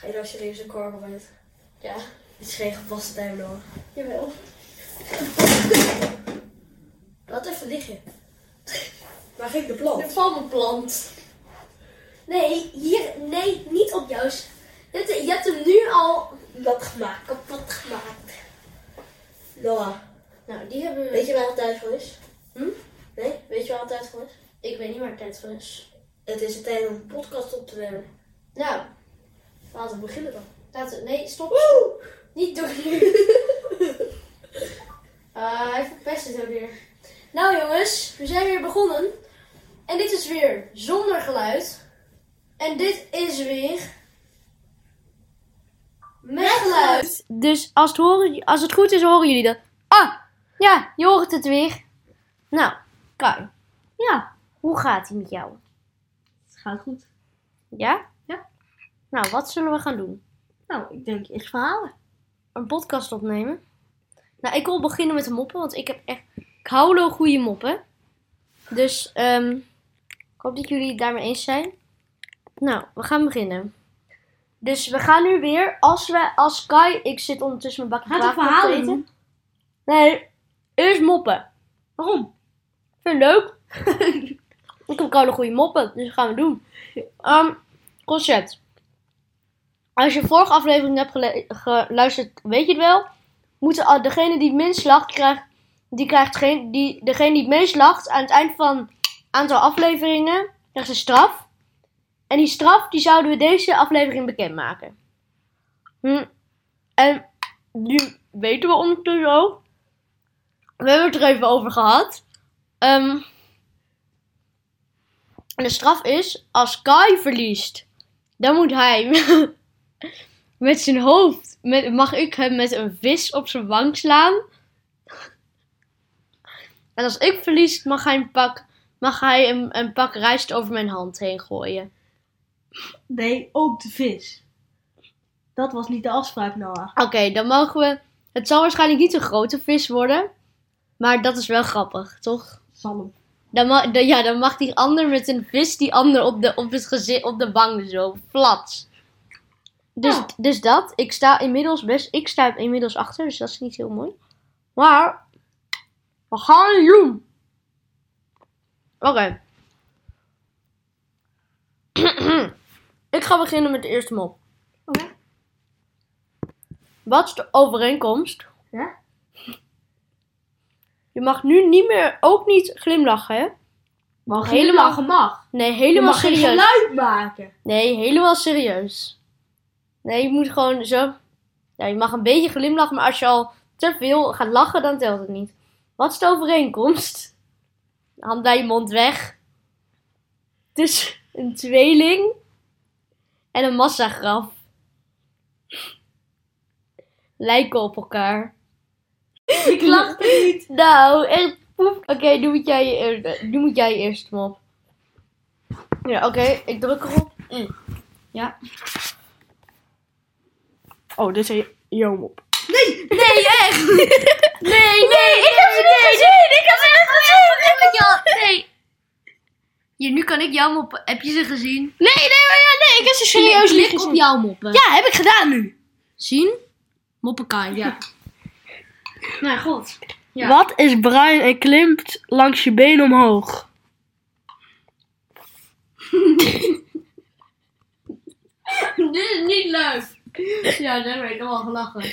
Ga je nou serieus een uit? Ja. Dit is geen gepaste tuin hoor. Jawel. Laat even liggen. Waar ging de plant? Er valt een plant. Nee, hier, nee, niet op jou. Je hebt, je hebt hem nu al dat gemaakt, kapot gemaakt. Noah, Nou, die hebben we... weet je waar het tijd voor is? Hm? Nee, weet je waar het tijd voor is? Ik weet niet waar het tijd voor is. Het is de tijd om een podcast op te nemen. Nou, Laten we beginnen dan. laten we... Nee, stop. Woe! Niet door nu. Ah, hij verpest het ook weer. Nou jongens, we zijn weer begonnen. En dit is weer zonder geluid. En dit is weer... Met geluid. Dus als het, horen, als het goed is, horen jullie dat. Ah, ja, je hoort het weer. Nou, Kai. Ja, hoe gaat het met jou? Het gaat goed. Ja? Nou, wat zullen we gaan doen? Nou, ik denk eerst verhalen. een podcast opnemen. Nou, ik wil beginnen met de moppen, want ik heb echt... Ik hou wel goede moppen. Dus, ehm ik hoop dat jullie het daarmee eens zijn. Nou, we gaan beginnen. Dus we gaan nu weer, als we, als Kai... Ik zit ondertussen mijn bakje Gaat te verhalen eten. doen? Nee, eerst moppen. Waarom? Vind je het leuk? ik heb koude goede moppen, dus dat gaan we doen. Ehm concept. Als je vorige aflevering hebt geluisterd, weet je het wel. Moeten degene die het minst lacht, krijgt, die krijgt geen, die, degene die het meest lacht aan het eind van een aantal afleveringen, krijgt een straf. En die straf, die zouden we deze aflevering bekendmaken. Hm. En nu weten we ondertussen ook. We hebben het er even over gehad. En de straf is, als Kai verliest, dan moet hij met zijn hoofd, met, mag ik hem met een vis op zijn wang slaan. En als ik verlies, mag hij een pak, mag hij een, een pak rijst over mijn hand heen gooien. Nee, ook de vis. Dat was niet de afspraak, Noah. Oké, dan mogen we. Het zal waarschijnlijk niet een grote vis worden. Maar dat is wel grappig, toch? Zalm. Dan mag, dan- ja, dan mag die ander met een vis die ander op de, op het gezicht, op de wang zo, flats. Dus, Ja. dus dat. Ik sta inmiddels best, ik sta inmiddels achter, dus dat is niet heel mooi. Maar, we gaan doen. Oké. ik ga beginnen met de eerste mop. Oké. Wat is de overeenkomst? Ja? Je mag nu niet meer, ook niet glimlachen, hè? Mag Helemaal- helemaal mag. Nee, Je helemaal mag geen serieus. geluid maken. Nee, helemaal serieus. Nee, je moet gewoon zo. Ja, je mag een beetje glimlachen, maar als je al te veel gaat lachen, dan telt het niet. Wat is de overeenkomst? Hand bij je mond weg. Tussen een tweeling en een massagraf. Lijken op elkaar. Ik lach niet. Nou, echt poep. Oké, nu moet jij nu moet jij je eerst mop. Ja, oké, ik druk erop. Mm. Ja. Oh, dit is jouw mop. Nee, echt! Nee, nee, ik heb het niet gezien! Ik heb het echt gezien! Ik heb jou, nee. Hier, nu kan ik jouw mop. Heb je ze gezien? Nee, nee, maar ja, nee, ik heb ze serieus niet Klik op gezien. jouw moppen. Ja, heb ik gedaan nu. Zien? Moppenkaai. Ja. nou, goed. Ja. Wat is bruin en klimt langs je been omhoog? Dit is niet leuk. Ja, daar heb ik al gelachen.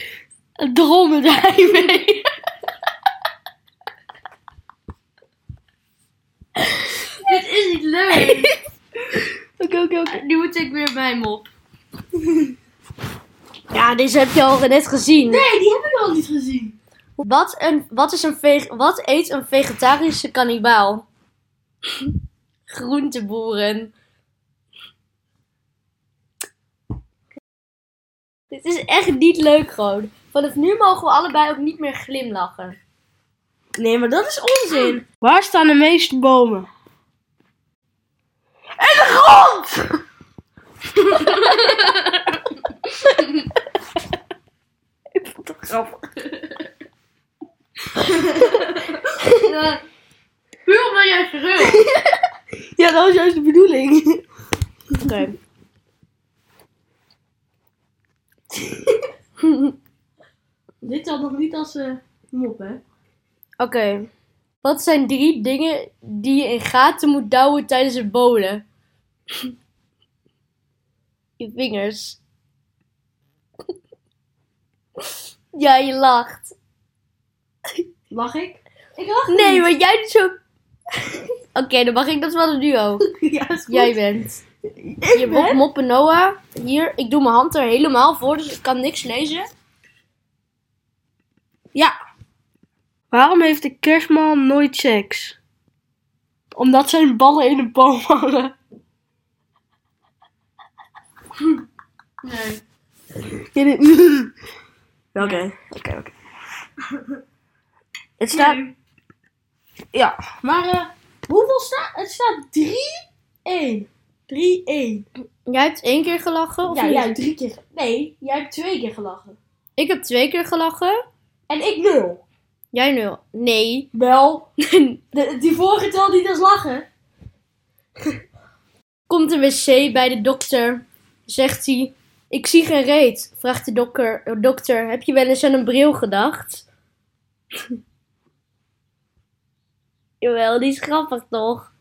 Een dromedary mee. Dit is niet leuk. Oké, oké, oké. Nu moet ik weer mijn mop. Ja, deze heb je al net gezien. Nee, die heb ik al niet gezien. Wat, een, wat, is een wat eet een vegetarische kannibaal? Groenteboeren. Dit is echt niet leuk gewoon. Vanaf nu mogen we allebei ook niet meer glimlachen. Nee, maar dat is onzin. Waar staan de meeste bomen? In de grond! ik vond het grappig. Puur omdat jij schreeuwt. Ja, dat was juist de bedoeling. Oké. Dit telt nog niet als eh mop, hè? Oké. Wat zijn drie dingen die je in gaten moet douwen tijdens het bowlen? je vingers. ja, je lacht. Lach ik? Ik lach Nee, niet. maar jij doet zo... Oké, dan mag ik dat wel een duo. ja, is goed. Jij bent. Ik Je ben? wordt moppen Noah. Hier, ik doe mijn hand er helemaal voor, dus ik kan niks lezen. Ja. Waarom heeft de kerstman nooit seks? Omdat zijn ballen in de boom hangen. Nee. Oké, oké, oké. Het staat... Ja, maar eh, hoeveel staat... Het staat 3-1. 3-1. Jij hebt één keer gelachen? Of Ja, niet? jij hebt drie keer... Nee, jij hebt twee keer gelachen. Ik heb twee keer gelachen. En ik nul. Jij nul. Nee. Wel, de, die vorige tel niet als lachen. Komt een wc bij de dokter. Zegt hij. Ik zie geen reet. Vraagt de dokter. "Oh, Dokter, heb je wel eens aan een bril gedacht? Jawel, die is grappig toch?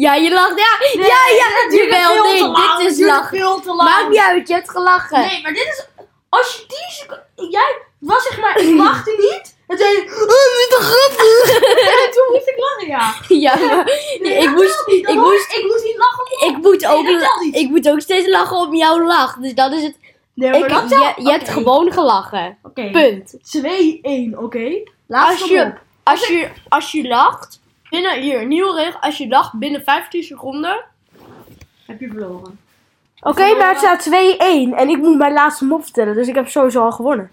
Ja, je lacht. Ja, ja, ja. Jawel, nee, dit is lachen. veel te lang. Maakt niet uit, je hebt gelachen. Nee, maar dit is... Als je die seconde... Jij was zeg maar... Ik lachte niet. En zei je... Oh, is toch grappig? en toen moest ik lachen, ja. Ja, maar Nee, ik dat moest, niet. Dat ik hoort- moest, ik moest niet lachen om... ik moet ook, dat niet. ik moet ook steeds lachen om jouw lach. Dus dat is het. Nee, Ik, je, je hebt gewoon gelachen. Punt. 2-1, oké? Als Laatste je, mop. als je, als je lacht, binnen, hier, nieuwe regel, als je lacht binnen 15 seconden. Heb je verloren. Oké, maar het staat 2-1 en ik moet mijn laatste mop vertellen, dus ik heb sowieso al gewonnen.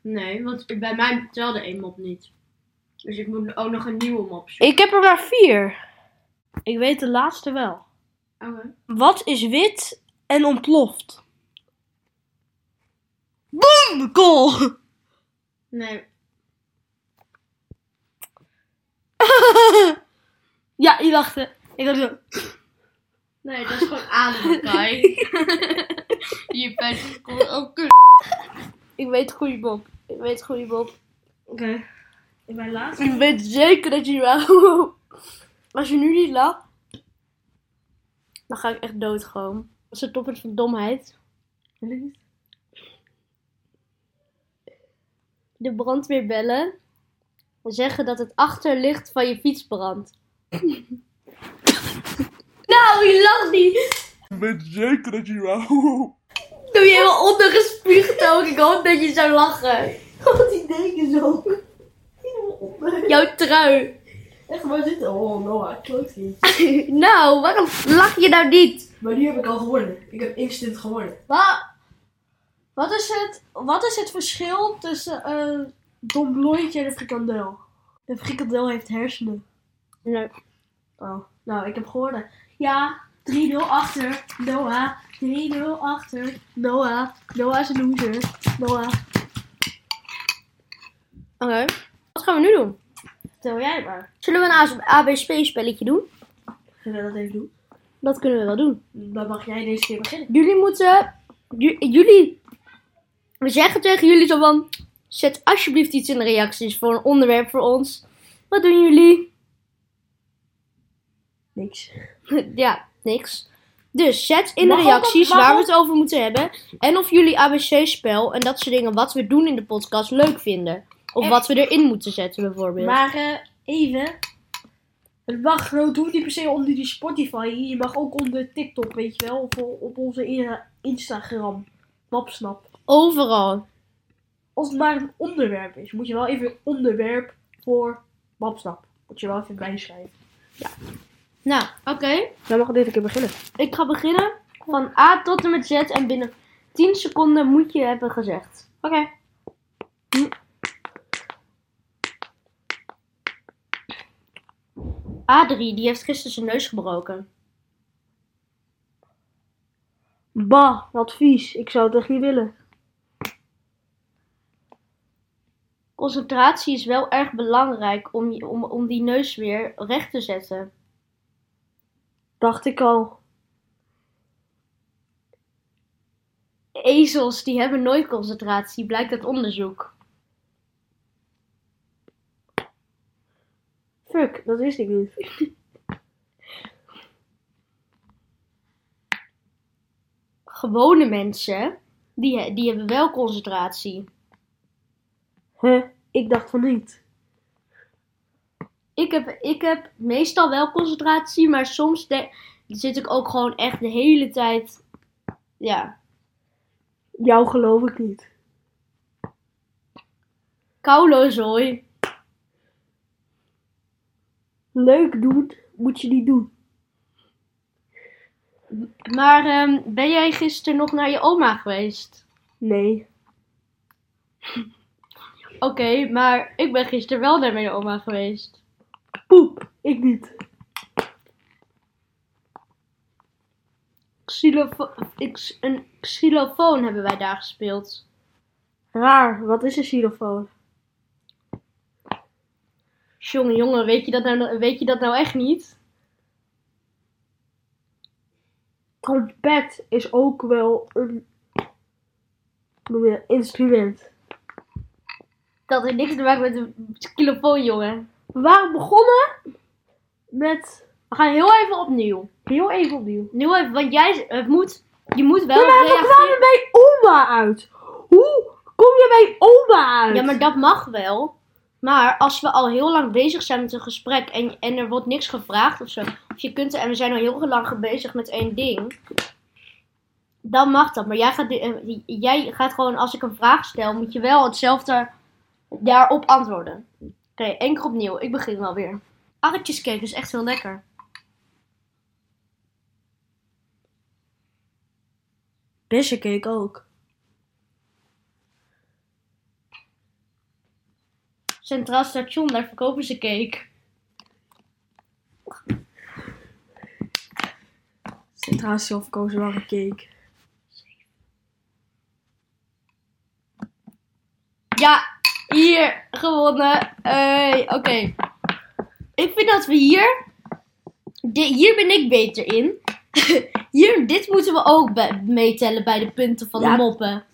Nee, want bij mij telde één mop niet. Dus ik moet ook nog een nieuwe mop zoeken. Ik heb er maar vier. Ik weet de laatste wel. Oké. Wat is wit en ontploft? Boom! Goal! Nee. ja, je lachte. Ik had zo... Nee, dat is gewoon ademen, Kai. je bent gewoon ook kut. Ik weet goede mop. Ik weet goede mop. Oké. Ik ben laatste. Ik weet zeker dat je wel. Als je nu niet lacht, dan ga ik echt dood gewoon. Dat is het toppunt van domheid. De brandweer bellen. Zeggen dat het achterlicht van je fiets brandt. nou, je lacht niet. Ik weet zeker dat je wou. Doe je helemaal ondergespuugd ook. Ik hoop dat je zou lachen. Wat die deken zo. Jouw trui. Echt, waar zit Oh, Noah, kloot niet. nou, waarom lach je nou niet? Maar die heb ik al gewonnen. Ik heb instant gewonnen. Wat, wat, is het, wat is het verschil tussen eh Don Blooitje en een frikandel? De frikandel heeft hersenen. Nee. Oh, nou, ik heb gewonnen. Ja, 3-0 achter. Noah, 3-0 achter. Noah, Noah is een loser. Noah, Oké. Wat gaan we nu doen? vertel jij maar. Zullen we een ABC-spelletje doen? Zullen we dat even doen? Dat kunnen we wel doen. Dan mag jij deze keer beginnen. Jullie moeten... ju- jullie... We zeggen tegen jullie zo van... Zet alsjeblieft iets in de reacties voor een onderwerp voor ons. Wat doen jullie? Niks. ja, niks. Dus zet in de reacties waar we het over moeten hebben. En of jullie ABC-spel en dat soort dingen wat we doen in de podcast leuk vinden. Of En- wat we erin moeten zetten bijvoorbeeld. Maar eh, even. Het mag gewoon doen niet per se onder die Spotify. Je mag ook onder TikTok, weet je wel. Of op onze Instagram. Mapsnap. Overal. Als het maar een onderwerp is, moet je wel even onderwerp voor Mapsnap. Moet je wel even bijschrijven. Nou, oké. Dan mag ik dit een keer beginnen. Ik ga beginnen van A tot en met Z en binnen 10 seconden moet je hebben gezegd. Oké. Hm. A3, die heeft gisteren zijn neus gebroken. Bah, wat vies. Ik zou het echt niet willen. Concentratie is wel erg belangrijk om, om, om die neus weer recht te zetten. Dacht ik al. ezels die hebben nooit concentratie, blijkt uit onderzoek. Fuck, dat wist ik niet. Gewone mensen, die, die hebben wel concentratie. Huh? Ik dacht van niet. Ik heb, ik heb meestal wel concentratie, maar soms zit ik ook gewoon echt de hele tijd. Ja, Jou geloof ik niet. kaulozooi. Leuk doen, moet je niet doen. Maar ehm, ben jij gisteren nog naar je oma geweest? Nee. Oké, maar ik ben gisteren wel naar mijn oma geweest. Poep, ik niet. Xylofo ik- een xylofoon hebben wij daar gespeeld. Raar, wat is een xylofoon? Jongen, jongen, weet je dat nou, weet je dat nou echt niet? Trompet is ook wel een hoe noem je dat, instrument. Dat heeft niks te maken met een xylofoon, jongen. We waren begonnen met We gaan heel even opnieuw. heel even opnieuw. Nu even, want jij het moet, je moet wel Ja, maar we kwamen bij oma uit. Hoe kom je bij oma uit? Ja, maar dat mag wel. Maar als we al heel lang bezig zijn met een gesprek en, en er wordt niks gevraagd of zo. Of je kunt en we zijn al heel lang bezig met één ding. Dan mag dat. Maar jij gaat, eh, jij gaat gewoon, als ik een vraag stel, moet je wel hetzelfde daarop antwoorden. Oké, één keer opnieuw. Ik begin wel weer. Arretjescake is echt heel lekker. Bessencake ook. Centraal station, daar verkopen ze cake. Centraal zelfkozen waren cake. Ja, hier gewonnen. Hey, Oké. Ik vind dat we hier. di- hier ben ik beter in. hier, dit moeten we ook meetellen bij de punten van Ja. de moppen.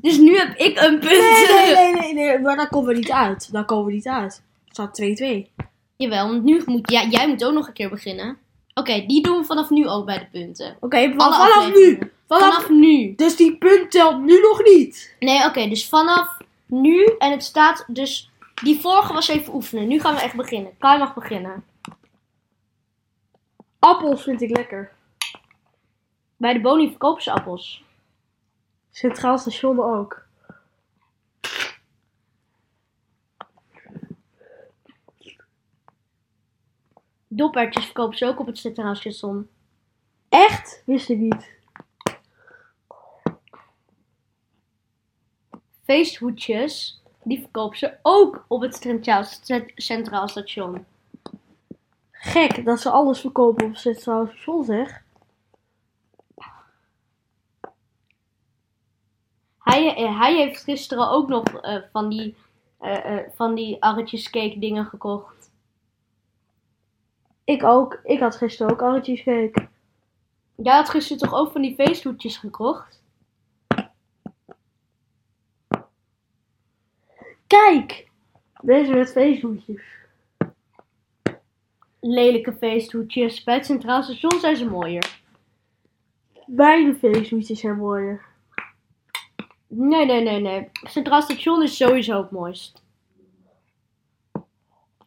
Dus nu heb ik een punt. Nee, nee, nee, nee, nee, maar daar komen we niet uit. Daar komen we niet uit. Het staat 2-2. Jawel, want nu moet ja, jij moet ook nog een keer beginnen. Oké, die doen we vanaf nu ook bij de punten. Oké, vanaf afleveringen. nu. Vanaf, Vanaf nu. Dus die punt telt nu nog niet. Nee, oké, dus vanaf nu. En het staat dus. Die vorige was even oefenen. Nu gaan we echt beginnen. Kai mag beginnen. Appels vind ik lekker. Bij de Boni verkopen ze appels. Centraal station ook. Dopertjes verkopen ze ook op het Centraal Station. Echt? Wist ik niet. Feesthoedjes, die verkopen ze ook op het Centraal, Station. Gek dat ze alles verkopen op het Centraal station, zeg. Hij, eh, hij heeft gisteren ook nog eh, van die, eh van die arretjescake dingen gekocht. Ik ook. Ik had gisteren ook arretjescake. Jij had gisteren toch ook van die feesthoedjes gekocht? Kijk! Deze met feesthoedjes. Lelijke feesthoedjes. Bij het Centraal Station zijn ze mooier. Beide feesthoedjes zijn mooier. Nee, nee, nee, nee. Centraal Station is sowieso het mooist.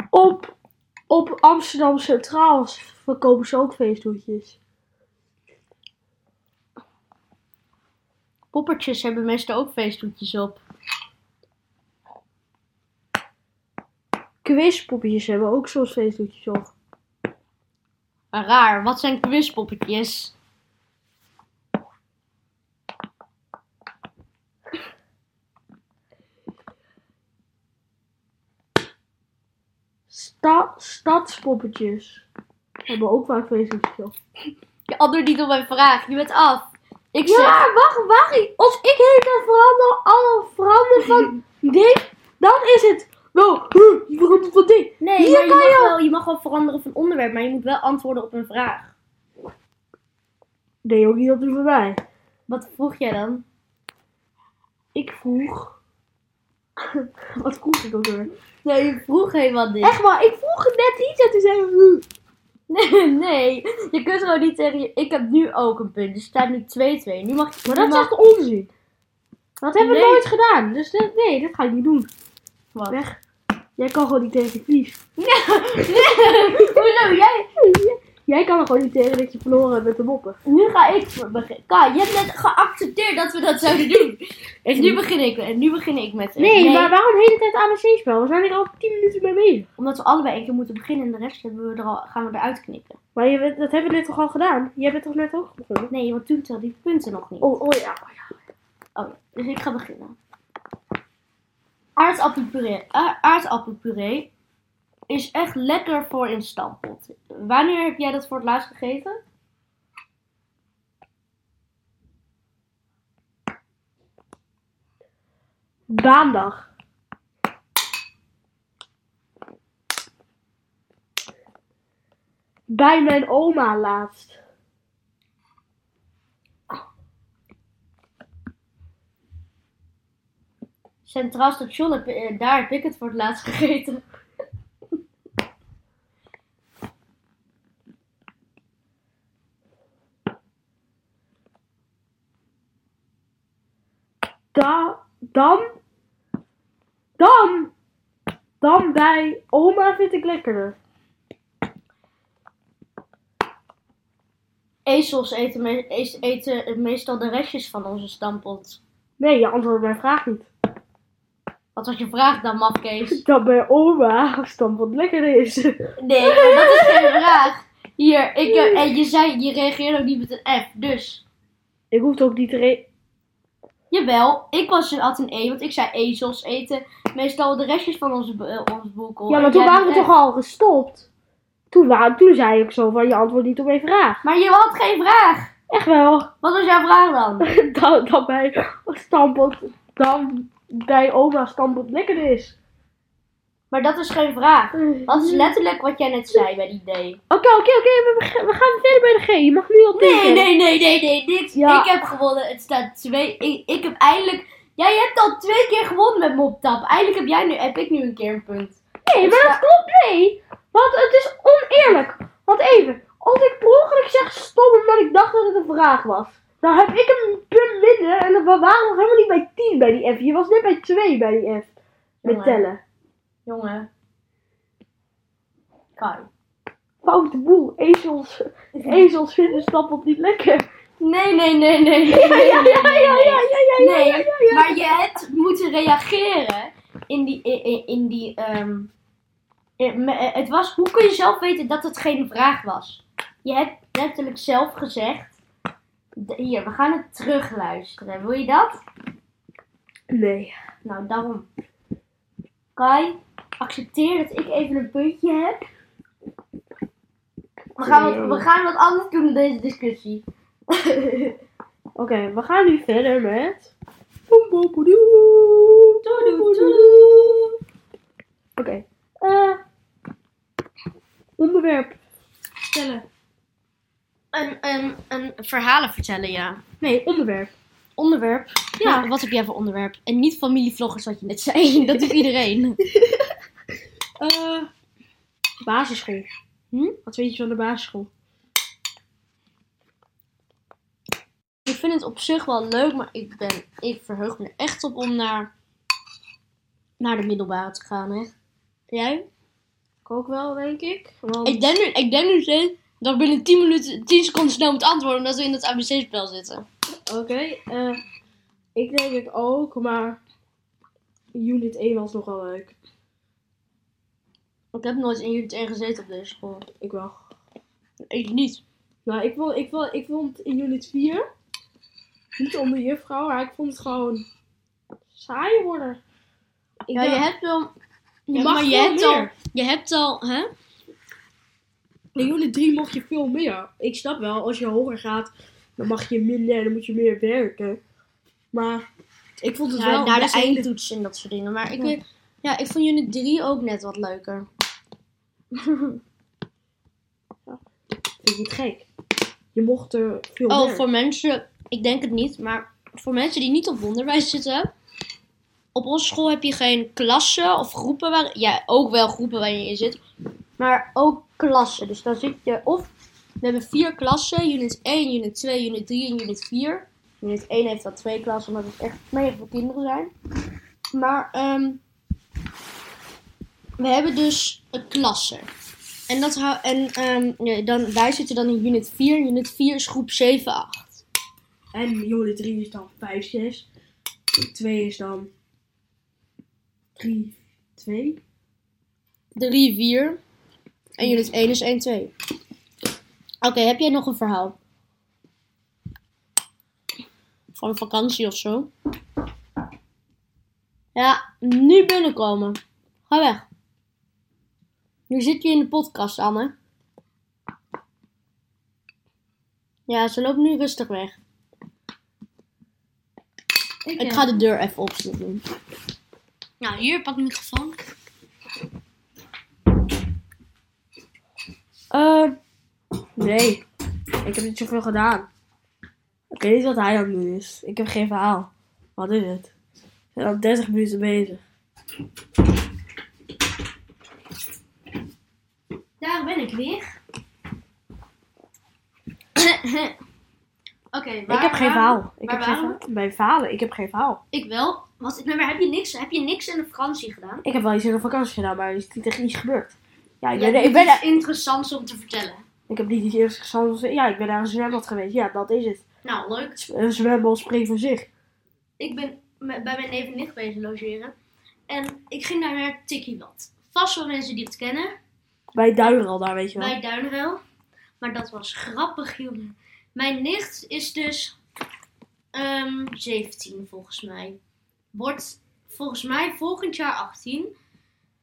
Op, op Amsterdam Centraal verkopen ze ook feesthoedjes. Poppertjes hebben meestal ook feesthoedjes op. Quizpoppetjes hebben ook soms feesthoedjes op. Maar raar, wat zijn quizpoppetjes? Sta stadspoppetjes hebben ook vaak feesthoedjes op. Je antwoordt niet op mijn vraag. Je bent af. Ik zeg... Ja, wacht, wacht. Als ik heet dan verander, alle verander van ding, dan is het wel, je verandert van ding. Nee, Hier maar je kan mag, je- wel, je mag wel veranderen van onderwerp, maar je moet wel antwoorden op een vraag. Nee, ook niet die voorbij. Wat vroeg jij dan? Ik vroeg. Wat vroeg ik ook weer? Nee, je vroeg helemaal niet. Echt maar, ik vroeg net iets en toen zei we. Nee, nee, je kunt gewoon niet tegen je... Ik heb nu ook een punt, dus het staat nu 2-2. Nu mag je... Maar dat is echt onzin. Dat hebben we Nee. nooit gedaan. Dus dat, nee, dat ga ik niet doen. Wat? Weg. Jij kan gewoon niet tegen Vies. Hoezo? Jij... Jij kan er gewoon niet tegen dat je verloren hebt met de moppen. Nu ga ik beginnen. Kai, je hebt net geaccepteerd dat we dat zouden doen. Dus nu begin ik, en nu begin ik met... Nee, maar waarom de hele tijd ABC-spel? We zijn er al 10 minuten mee bezig. Omdat we allebei één keer moeten beginnen en de rest hebben we er al, gaan we eruit knippen. Maar je, dat hebben we net toch al gedaan? Jij bent toch net ook begonnen? Nee, want toen telde die punten nog niet. Oh, oh ja. Oh, dus ik ga beginnen. Aardappelpuree, is echt lekker voor in stampot. Wanneer heb jij dat voor het laatst gegeten? Maandag. Bij mijn oma laatst. Centraal Station, heb, eh, daar heb ik het voor het laatst gegeten. Da, dan. Dan. Dan bij oma vind ik lekkerder. Ezels eten, me- eten meestal de restjes van onze stampot. Nee, je antwoordt mijn vraag niet. Wat was je vraag dan, mafkees? Dat bij oma stampot lekkerder is. Nee, maar dat is geen vraag. Hier, ik, en je zei, je reageerde ook niet met een F, dus... Ik hoef ook niet te re- Jawel, ik was had een E, want ik zei ezels eten meestal de restjes van onze, bo- eh, onze boekel. Ja, maar toen waren we toch al gestopt. Toen, wa- toen zei ik zo van je antwoord niet op mijn vraag. Maar je had geen vraag. Echt wel. Wat was jouw vraag dan? dan, dan bij stampot, dan bij oma stampot lekkerder is. Maar dat is geen vraag. Dat is letterlijk wat jij net zei bij die D. Oké, oké, oké, we, beg- we gaan verder bij de G. Je mag nu al Nee, tekenen. nee, nee, nee, nee, niks. Ja. Ik heb gewonnen. Het staat twee. Ik, ik heb eindelijk. Jij hebt al twee keer gewonnen met Moptap. Eindelijk heb, jij nu, heb ik nu een keer een punt. Nee, maar dat klopt nee. Want het is oneerlijk. Want even, als ik per ongeluk zeg stom omdat ik dacht dat het een vraag was. Dan heb ik een punt minder en we waren nog helemaal niet bij 10 bij die F. Je was net bij 2 bij die F. Met Jongen. tellen. Jongen. Kai. Foute boel. Ezels, ezels vinden stappelt niet lekker. Nee, nee, nee, nee, nee. Ja, ja, ja, ja, ja, ja, ja, Nee, maar je hebt moeten reageren in die, in, in- die, ehm, in- eh, het was, hoe kun je zelf weten dat het geen vraag was? Je hebt letterlijk zelf gezegd, hier, we gaan het terugluisteren. Wil je dat? Nee. Nou, daarom. Kai, accepteer dat ik even een puntje heb. We gaan, wat, we gaan wat anders doen in deze discussie. Oké, we gaan nu verder met... Oké. eh onderwerp. Stellen. Een, een, een verhalen vertellen, ja. Nee, onderwerp. Onderwerp? Ja. Wat heb jij voor onderwerp? En niet familievloggers, wat je net zei. Dat doet iedereen. Eh basisschool. Hm? Wat weet je van de basisschool? Ik vind het op zich wel leuk, maar ik, ben, ik verheug me er echt op om naar, naar de middelbare te gaan. Hè. Jij? Ik ook wel, denk ik. Want... Ik denk nu, ik denk nu steeds dat ik binnen 10 minuten, 10 seconden snel moet antwoorden omdat we in het ABC-spel zitten. Oké, eh, ik denk het ook, maar unit 1 was nog wel leuk. Ik heb nooit in unit 1 gezeten op deze school. Ik wel. Ik niet. Nou, ik vond, ik vond, ik vond in unit 4, niet om de juffrouw, maar ik vond het gewoon saai worden. Ik Ja, je hebt wel... je ja, mag maar je hebt, al, je hebt al... Hè? In unit 3 mocht je veel meer. Ik snap wel, als je hoger gaat, dan mag je minder en dan moet je meer werken. Maar ik vond het Ja, wel naar de eindtoets en dat soort dingen. Maar ik, Ja. weet, ja, ik vond unit 3 ook net wat leuker. Vind je het gek? Je mocht er veel Oh, meer. voor mensen... Ik denk het niet, maar voor mensen die niet op onderwijs zitten... op onze school heb je geen klassen of groepen waar, ja, ook wel groepen waar je in zit, maar ook klassen. Dus dan zit je of, we hebben vier klassen, unit 1, unit 2, unit 3 en unit 4. Unit 1 heeft dan twee klassen, omdat het echt mega veel kinderen zijn. Maar ehm, we hebben dus een klasse. En, dat en ehm, ja, dan, wij zitten dan in unit 4. Unit 4 is groep 7, 8. En unit 3 is dan 5, 6. 2 is dan 3, 2. 3, 4. En unit 1 is 1, 2. Oké, heb jij nog een verhaal? Van vakantie of zo? Ja, nu binnenkomen. Ga weg. Nu zit je in de podcast, Anne. Ja, ze loopt nu rustig weg. Ik ga de deur even op doen. Nou, hier pak ik microfoon. Eh, nee. Ik heb niet zoveel gedaan. Ik weet niet wat hij aan het doen is. Ik heb geen verhaal. Wat is het? We zijn al 30 minuten bezig. Daar ben ik weer. Oké, ik heb geen verhaal. Ik heb geen verhaal. Bij verhalen, ik heb geen verhaal. Ik wel. Wat, maar heb je niks, heb je niks in de vakantie gedaan? Ik heb wel iets in de vakantie gedaan, maar er is niet echt iets gebeurd. Ja, ik Ja, ben, ik ben, iets interessants om te vertellen. Ik heb niet iets interessants. Ja, ik ben naar een zwembad geweest. Ja, dat is het. Nou, leuk. Een zwembad spreekt voor zich. Ik ben bij mijn neef en nicht bezig logeren. En ik ging daar naar Tikkiewat. Vast wel mensen die het kennen. Bij Duineral daar, weet je wel. bij Duinrel. Maar dat was grappig, jongen. Mijn nicht is dus ehm 17 volgens mij. Wordt volgens mij volgend jaar 18.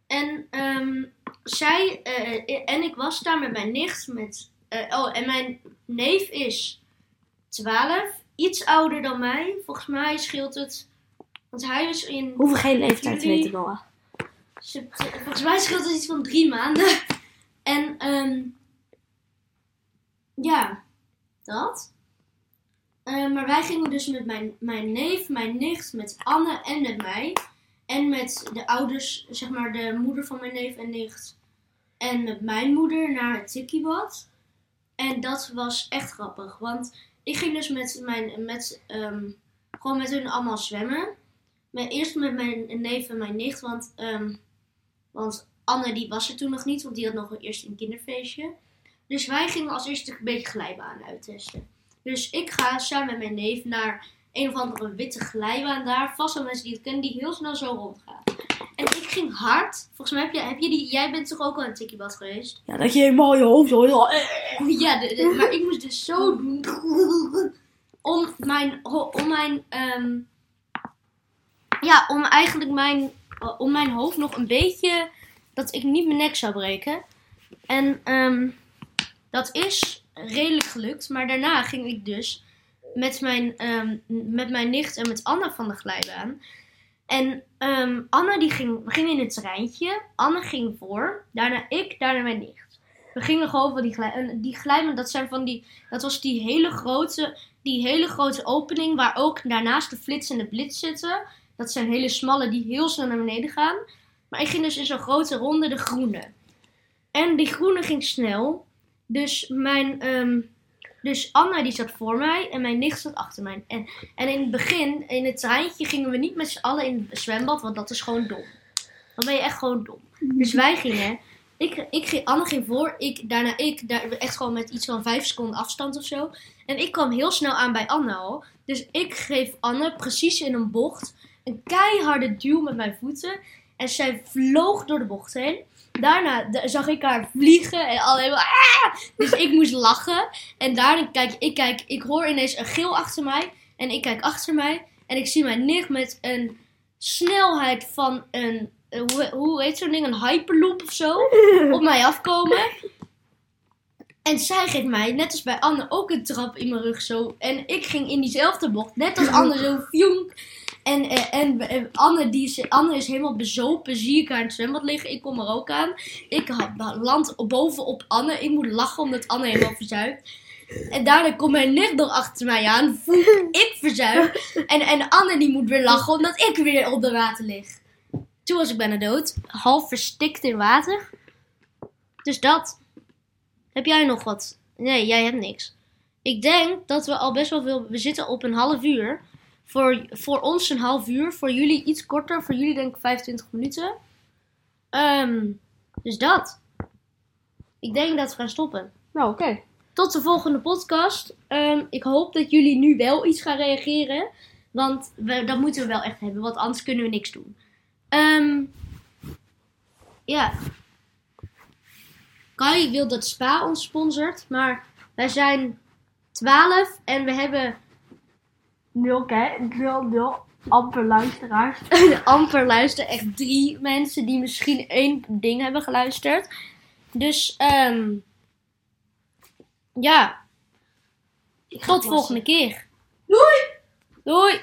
En ehm, zij eh, en ik was daar met mijn nicht. Met, eh, oh, en mijn neef is 12. Iets ouder dan mij. Volgens mij scheelt het. Want hij is in Hoeveel geen leeftijd Jullie- weten, Noah? Sept- Volgens mij scheelt het iets van drie maanden. En ehm ja, dat. Eh, maar wij gingen dus met mijn, mijn neef, mijn nicht, met Anne en met mij. En met de ouders, zeg maar de moeder van mijn neef en nicht. En met mijn moeder naar het Tikkiebad. En dat was echt grappig. Want ik ging dus met mijn, met, ehm, gewoon met hun allemaal zwemmen. Maar eerst met mijn neef en mijn nicht, want, ehm, want Anne die was er toen nog niet, want die had nog eerst een kinderfeestje. Dus wij gingen als eerste een beetje glijbanen uittesten. Dus ik ga samen met mijn neef naar een of andere witte glijbaan daar. Vast wel mensen die het kennen, die heel snel zo rondgaat. En ik ging hard. Volgens mij heb je, heb je die, jij bent toch ook al een tikkiebad geweest? Ja, dat je helemaal je hoofd zo heel... eh, Ja, de- de- maar ik moest dus zo doen. Om mijn. Om mijn ehm, ja, om eigenlijk mijn. Om mijn hoofd nog een beetje. Dat ik niet mijn nek zou breken. En ehm, dat is redelijk gelukt. Maar daarna ging ik dus. Met mijn, ehm, met mijn nicht en met Anne van de glijbaan. En ehm, Anne die ging, ging in het treintje. Anne ging voor. Daarna ik, daarna mijn nicht. We gingen gewoon van die glijbaan. Die glijbaan, dat zijn van die. Dat was die hele grote. Die hele grote opening waar ook daarnaast de flits en de blitz zitten. Dat zijn hele smalle die heel snel naar beneden gaan. Maar ik ging dus in zo'n grote ronde de groene. En die groene ging snel. Dus mijn. ehm, dus Anna die zat voor mij en mijn nicht zat achter mij. En, en in het begin, in het treintje, gingen we niet met z'n allen in het zwembad, want dat is gewoon dom. Dan ben je echt gewoon dom. Dus wij gingen, ik, ik ging, Anne ging voor, ik, daarna ik, daar, echt gewoon met iets van vijf seconden afstand of zo. En ik kwam heel snel aan bij Anne al. Dus ik geef Anne precies in een bocht een keiharde duw met mijn voeten. En zij vloog door de bocht heen. Daarna zag ik haar vliegen en alleen maar... "Ah!" Dus ik moest lachen. En daarna kijk ik, kijk, ik hoor ineens een gil achter mij. En ik kijk achter mij. En ik zie mijn nicht met een snelheid van een... eh, Hoe, hoe heet zo'n ding? Een hyperloop of zo. Op mij afkomen. En zij geeft mij, net als bij Anne, ook een trap in mijn rug zo. En ik ging in diezelfde bocht, net als Anne, zo fjonk. En, eh, en, eh, Anne, die is, Anne is helemaal bezopen, zie ik haar in het zwembad liggen. Ik kom er ook aan. Ik land bovenop Anne. Ik moet lachen omdat Anne helemaal verzuipt. En daarna komt mijn nicht nog achter mij aan. Voel ik verzuip. En, en Anne die moet weer lachen omdat ik weer onder water lig. Toen was ik bijna dood. Half verstikt in water. Dus dat. Heb jij nog wat? Nee, jij hebt niks. Ik denk dat we al best wel veel... We zitten op een half uur. Voor, voor ons een half uur. Voor jullie iets korter. Voor jullie denk ik 25 minuten. Ehm, dus dat. Ik denk dat we gaan stoppen. Nou, oké. Tot de volgende podcast. Ehm, ik hoop dat jullie nu wel iets gaan reageren. Want we, dat moeten we wel echt hebben. Want anders kunnen we niks doen. Ehm, ja. Kai wil dat Spa ons sponsort. Maar wij zijn 12 en we hebben Nul? Nul, nul. Amper luisteraars. amper luisteren. Echt drie mensen die misschien één ding hebben geluisterd. Dus, ehm ja. Tot volgende keer. Doei! Doei!